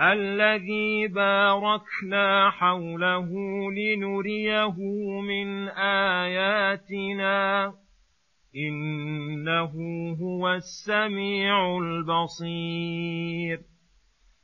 الذي باركنا حوله لنريه من آياتنا. إنه هو السميع البصير.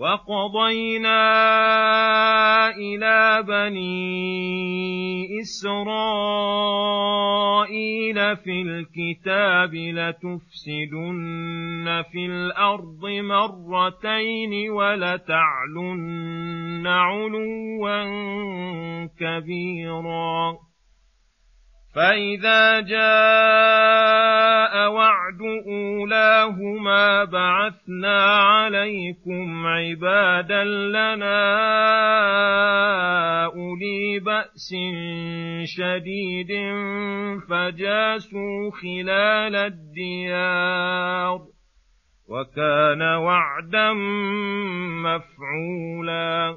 وقضينا إلى بني إسرائيل في الكتاب لتفسدن في الأرض مرتين ولتعلن علوا كبيرا. فإذا جاء وعد أولاهما بعثنا عليكم عبادا لنا أولي بأس شديد فجاسوا خلال الديار وكان وعدا مفعولا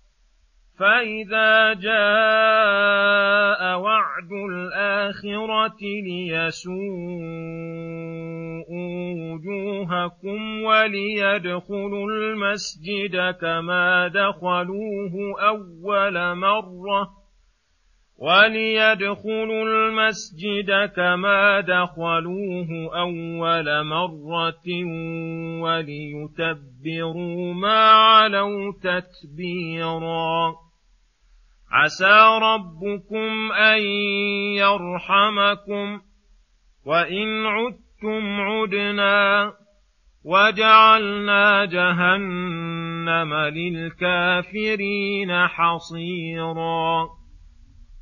فإذا جاء وعد الآخرة ليسوءوا وجوهكم وليدخلوا المسجد كما دخلوه أول مرة وليدخلوا المسجد كما دخلوه أول مرة وليتبروا ما علوا تتبيرا عسى ربكم أن يرحمكم وإن عدتم عدنا وجعلنا جهنم للكافرين حصيرا.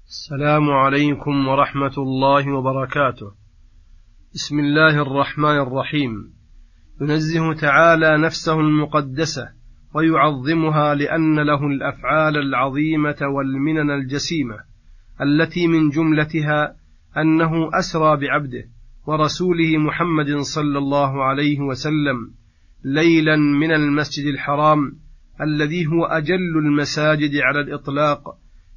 السلام عليكم ورحمة الله وبركاته. بسم الله الرحمن الرحيم. ينزه تعالى نفسه المقدسة ويعظمها لأن له الأفعال العظيمة والمنن الجسيمة التي من جملتها أنه أسرى بعبده ورسوله محمد صلى الله عليه وسلم ليلا من المسجد الحرام الذي هو أجل المساجد على الإطلاق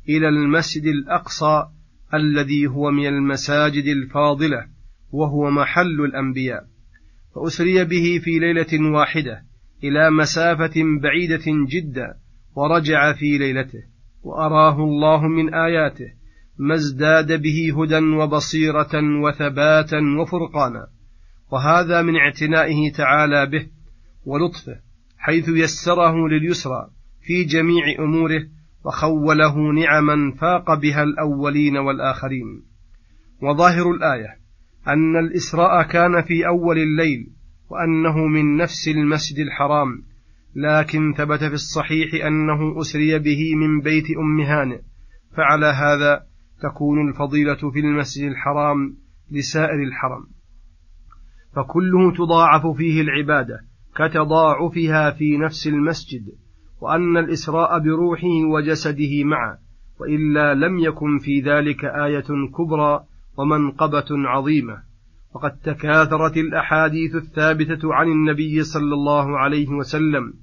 إلى المسجد الأقصى الذي هو من المساجد الفاضلة وهو محل الأنبياء. فأسري به في ليلة واحدة. إلى مسافة بعيدة جدا ورجع في ليلته وأراه الله من آياته ما ازداد به هدى وبصيرة وثباتا وفرقانا. وهذا من اعتنائه تعالى به ولطفه حيث يسره لليسرى في جميع أموره وخوله نعما فاق بها الأولين والآخرين. وظاهر الآية أن الإسراء كان في أول الليل وأنه من نفس المسجد الحرام لكن ثبت في الصحيح أنه أسري به من بيت أم هانئ فعلى هذا تكون الفضيلة في المسجد الحرام لسائر الحرم. فكله تضاعف فيه العبادة كتضاعفها في نفس المسجد وأن الإسراء بروحه وجسده معا وإلا لم يكن في ذلك آية كبرى ومنقبة عظيمة. وقد تكاثرت الأحاديث الثابتة عن النبي صلى الله عليه وسلم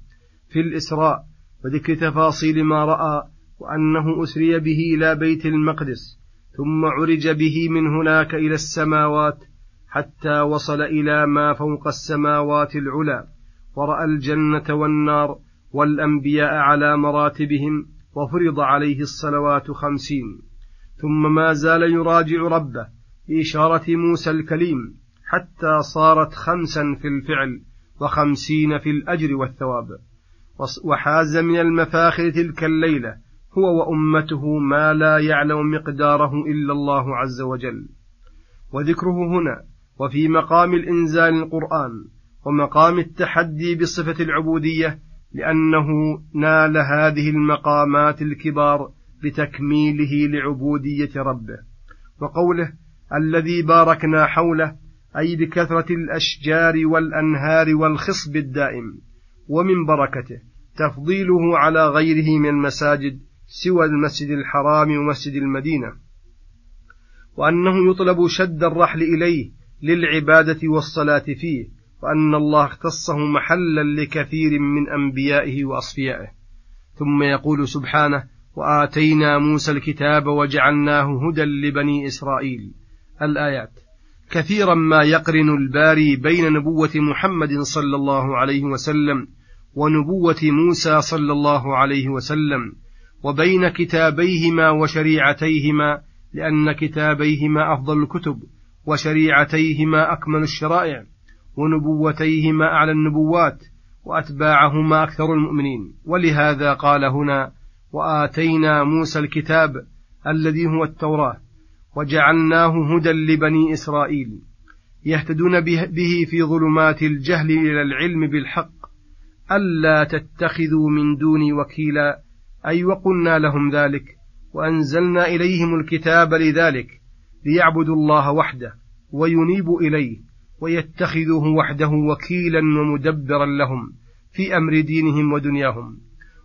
في الإسراء وذكر تفاصيل ما رأى وأنه أسري به إلى بيت المقدس ثم عرج به من هناك إلى السماوات حتى وصل إلى ما فوق السماوات العلى ورأى الجنة والنار والأنبياء على مراتبهم وفرض عليه الصلوات خمسين. ثم ما زال يراجع ربه بإشارة موسى الكليم حتى صارت خمسا في الفعل وخمسين في الأجر والثواب. وحاز من المفاخر تلك الليلة هو وأمته ما لا يعلم مقداره إلا الله عز وجل. وذكره هنا وفي مقام الإنزال القرآن ومقام التحدي بصفة العبودية لأنه نال هذه المقامات الكبار بتكميله لعبودية ربه. وقوله الذي باركنا حوله أي بكثرة الأشجار والأنهار والخصب الدائم ومن بركته تفضيله على غيره من المساجد سوى المسجد الحرام ومسجد المدينة. وأنه يطلب شد الرحل إليه للعبادة والصلاة فيه وأن الله اختصه محلا لكثير من أنبيائه وأصفيائه. ثم يقول سبحانه وآتينا موسى الكتاب وجعلناه هدى لبني إسرائيل. الآيات. كثيرا ما يقرن الباري بين نبوة محمد صلى الله عليه وسلم ونبوة موسى صلى الله عليه وسلم وبين كتابيهما وشريعتيهما لأن كتابيهما أفضل الكتب وشريعتيهما أكمل الشرائع ونبوتيهما أعلى النبوات وأتباعهما أكثر المؤمنين. ولهذا قال هنا وآتينا موسى الكتاب الذي هو التوراة وجعلناه هدى لبني إسرائيل يهتدون به في ظلمات الجهل إلى العلم بالحق ألا تتخذوا من دوني وكيلا أي وقلنا لهم ذلك وأنزلنا إليهم الكتاب لذلك ليعبدوا الله وحده وينيبوا إليه ويتخذوه وحده وكيلا ومدبرا لهم في أمر دينهم ودنياهم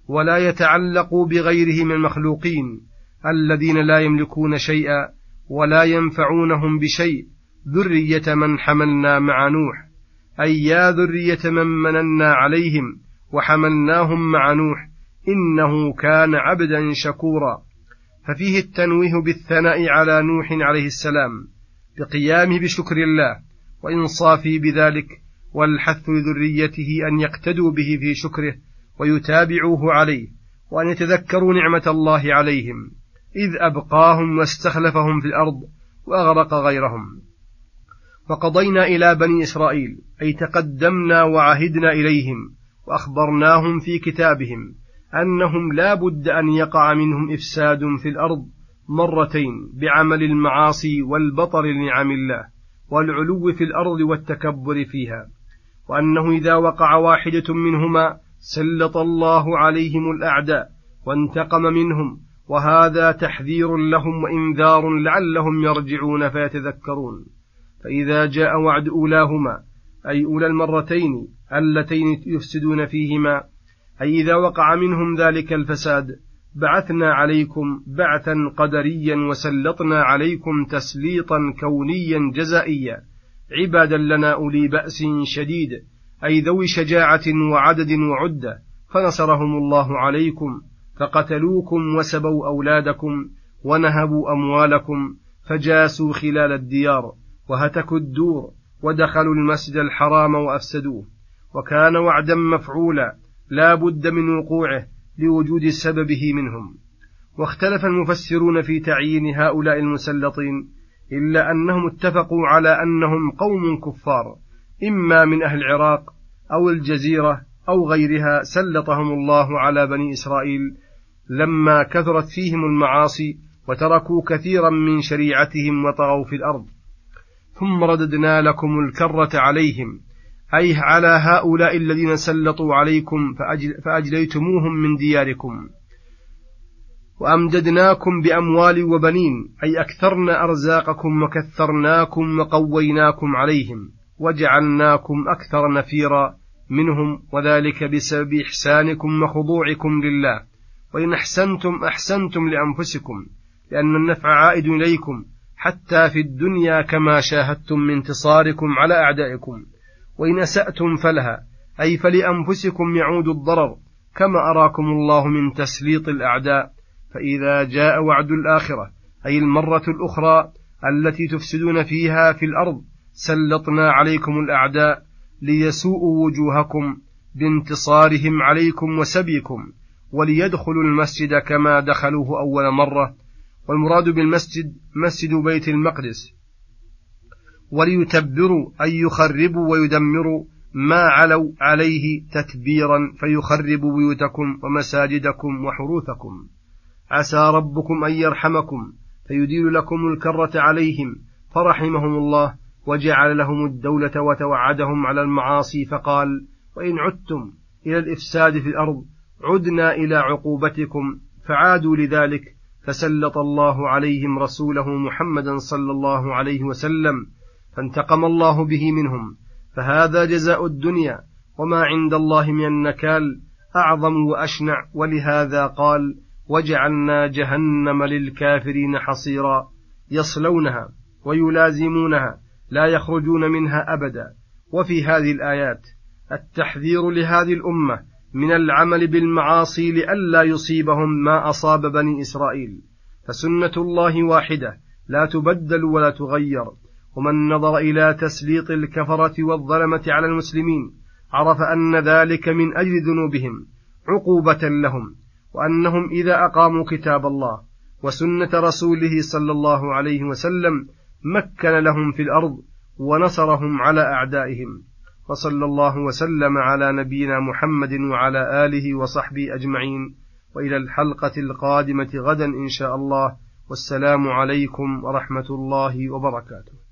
ولا يتعلقوا بغيره من المخلوقين الذين لا يملكون شيئا ولا ينفعونهم بشيء. ذرية من حملنا مع نوح. أي يا ذرية من مننا عليهم وحملناهم مع نوح إنه كان عبدا شكورا. ففيه التنويه بالثناء على نوح عليه السلام بقيامه بشكر الله وإنصافه بذلك والحث لذريته أن يقتدوا به في شكره ويتابعوه عليه وأن يتذكروا نعمة الله عليهم. إذ أبقاهم واستخلفهم في الأرض وأغرق غيرهم. وقضينا إلى بني إسرائيل أي تقدمنا وعهدنا إليهم وأخبرناهم في كتابهم أنهم لا بد أن يقع منهم إفساد في الأرض مرتين بعمل المعاصي والبطر لنعم الله والعلو في الأرض والتكبر فيها وأنه إذا وقع واحدة منهما سلط الله عليهم الأعداء وانتقم منهم وهذا تحذير لهم وإنذار لعلهم يرجعون فيتذكرون. فإذا جاء وعد أولاهما أي أولى المرتين اللتين يفسدون فيهما أي إذا وقع منهم ذلك الفساد بعثنا عليكم بعثا قدريا وسلطنا عليكم تسليطا كونيا جزائيا. عبادا لنا أولي بأس شديد أي ذوي شجاعة وعدد وعدة فنصرهم الله عليكم. فقتلوكم وسبوا أولادكم ونهبوا أموالكم فجاسوا خلال الديار وهتكوا الدور ودخلوا المسجد الحرام وأفسدوه. وكان وعدا مفعولا لا بد من وقوعه لوجود سببه منهم. واختلف المفسرون في تعيين هؤلاء المسلطين إلا أنهم اتفقوا على أنهم قوم كفار إما من أهل العراق أو الجزيرة أو غيرها سلطهم الله على بني إسرائيل لما كثرت فيهم المعاصي وتركوا كثيرا من شريعتهم وطغوا في الأرض. ثم رددنا لكم الكرة عليهم. أي على هؤلاء الذين سلطوا عليكم فأجل فأجليتموهم من دياركم. وأمددناكم بأموال وبنين أي أكثرنا أرزاقكم وكثرناكم وقويناكم عليهم. وجعلناكم أكثر نفيرا منهم وذلك بسبب إحسانكم وخضوعكم لله. وإن أحسنتم أحسنتم لأنفسكم لأن النفع عائد إليكم حتى في الدنيا كما شاهدتم من انتصاركم على أعدائكم. وإن أسأتم فلها أي فلأنفسكم يعود الضرر كما أراكم الله من تسليط الأعداء. فإذا جاء وعد الآخرة أي المرة الأخرى التي تفسدون فيها في الأرض سلطنا عليكم الأعداء ليسوءوا وجوهكم بانتصارهم عليكم وسبيكم. وليدخلوا المسجد كما دخلوه أول مرة والمراد بالمسجد مسجد بيت المقدس. وليتبروا أي يخربوا ويدمروا ما علوا عليه تتبيرا فيخربوا بيوتكم ومساجدكم وحروثكم. عسى ربكم أن يرحمكم فيديل لكم الكرة عليهم فرحمهم الله وجعل لهم الدولة وتوعدهم على المعاصي فقال وإن عدتم إلى الإفساد في الأرض عدنا إلى عقوبتكم فعادوا لذلك فسلط الله عليهم رسوله محمدا صلى الله عليه وسلم فانتقم الله به منهم فهذا جزاء الدنيا وما عند الله من النكال أعظم وأشنع ولهذا قال وجعلنا جهنم للكافرين حصيرا يصلونها ويلازمونها لا يخرجون منها أبدا وفي هذه الآيات التحذير لهذه الأمة من العمل بالمعاصي لئلا يصيبهم ما أصاب بني إسرائيل. فسنة الله واحدة لا تبدل ولا تغير. ومن نظر إلى تسليط الكفرة والظلمة على المسلمين عرف أن ذلك من أجل ذنوبهم عقوبة لهم وأنهم إذا أقاموا كتاب الله وسنة رسوله صلى الله عليه وسلم مكن لهم في الأرض ونصرهم على أعدائهم. وصلى الله وسلم على نبينا محمد وعلى آله وصحبه أجمعين. وإلى الحلقة القادمة غدا إن شاء الله. والسلام عليكم ورحمة الله وبركاته.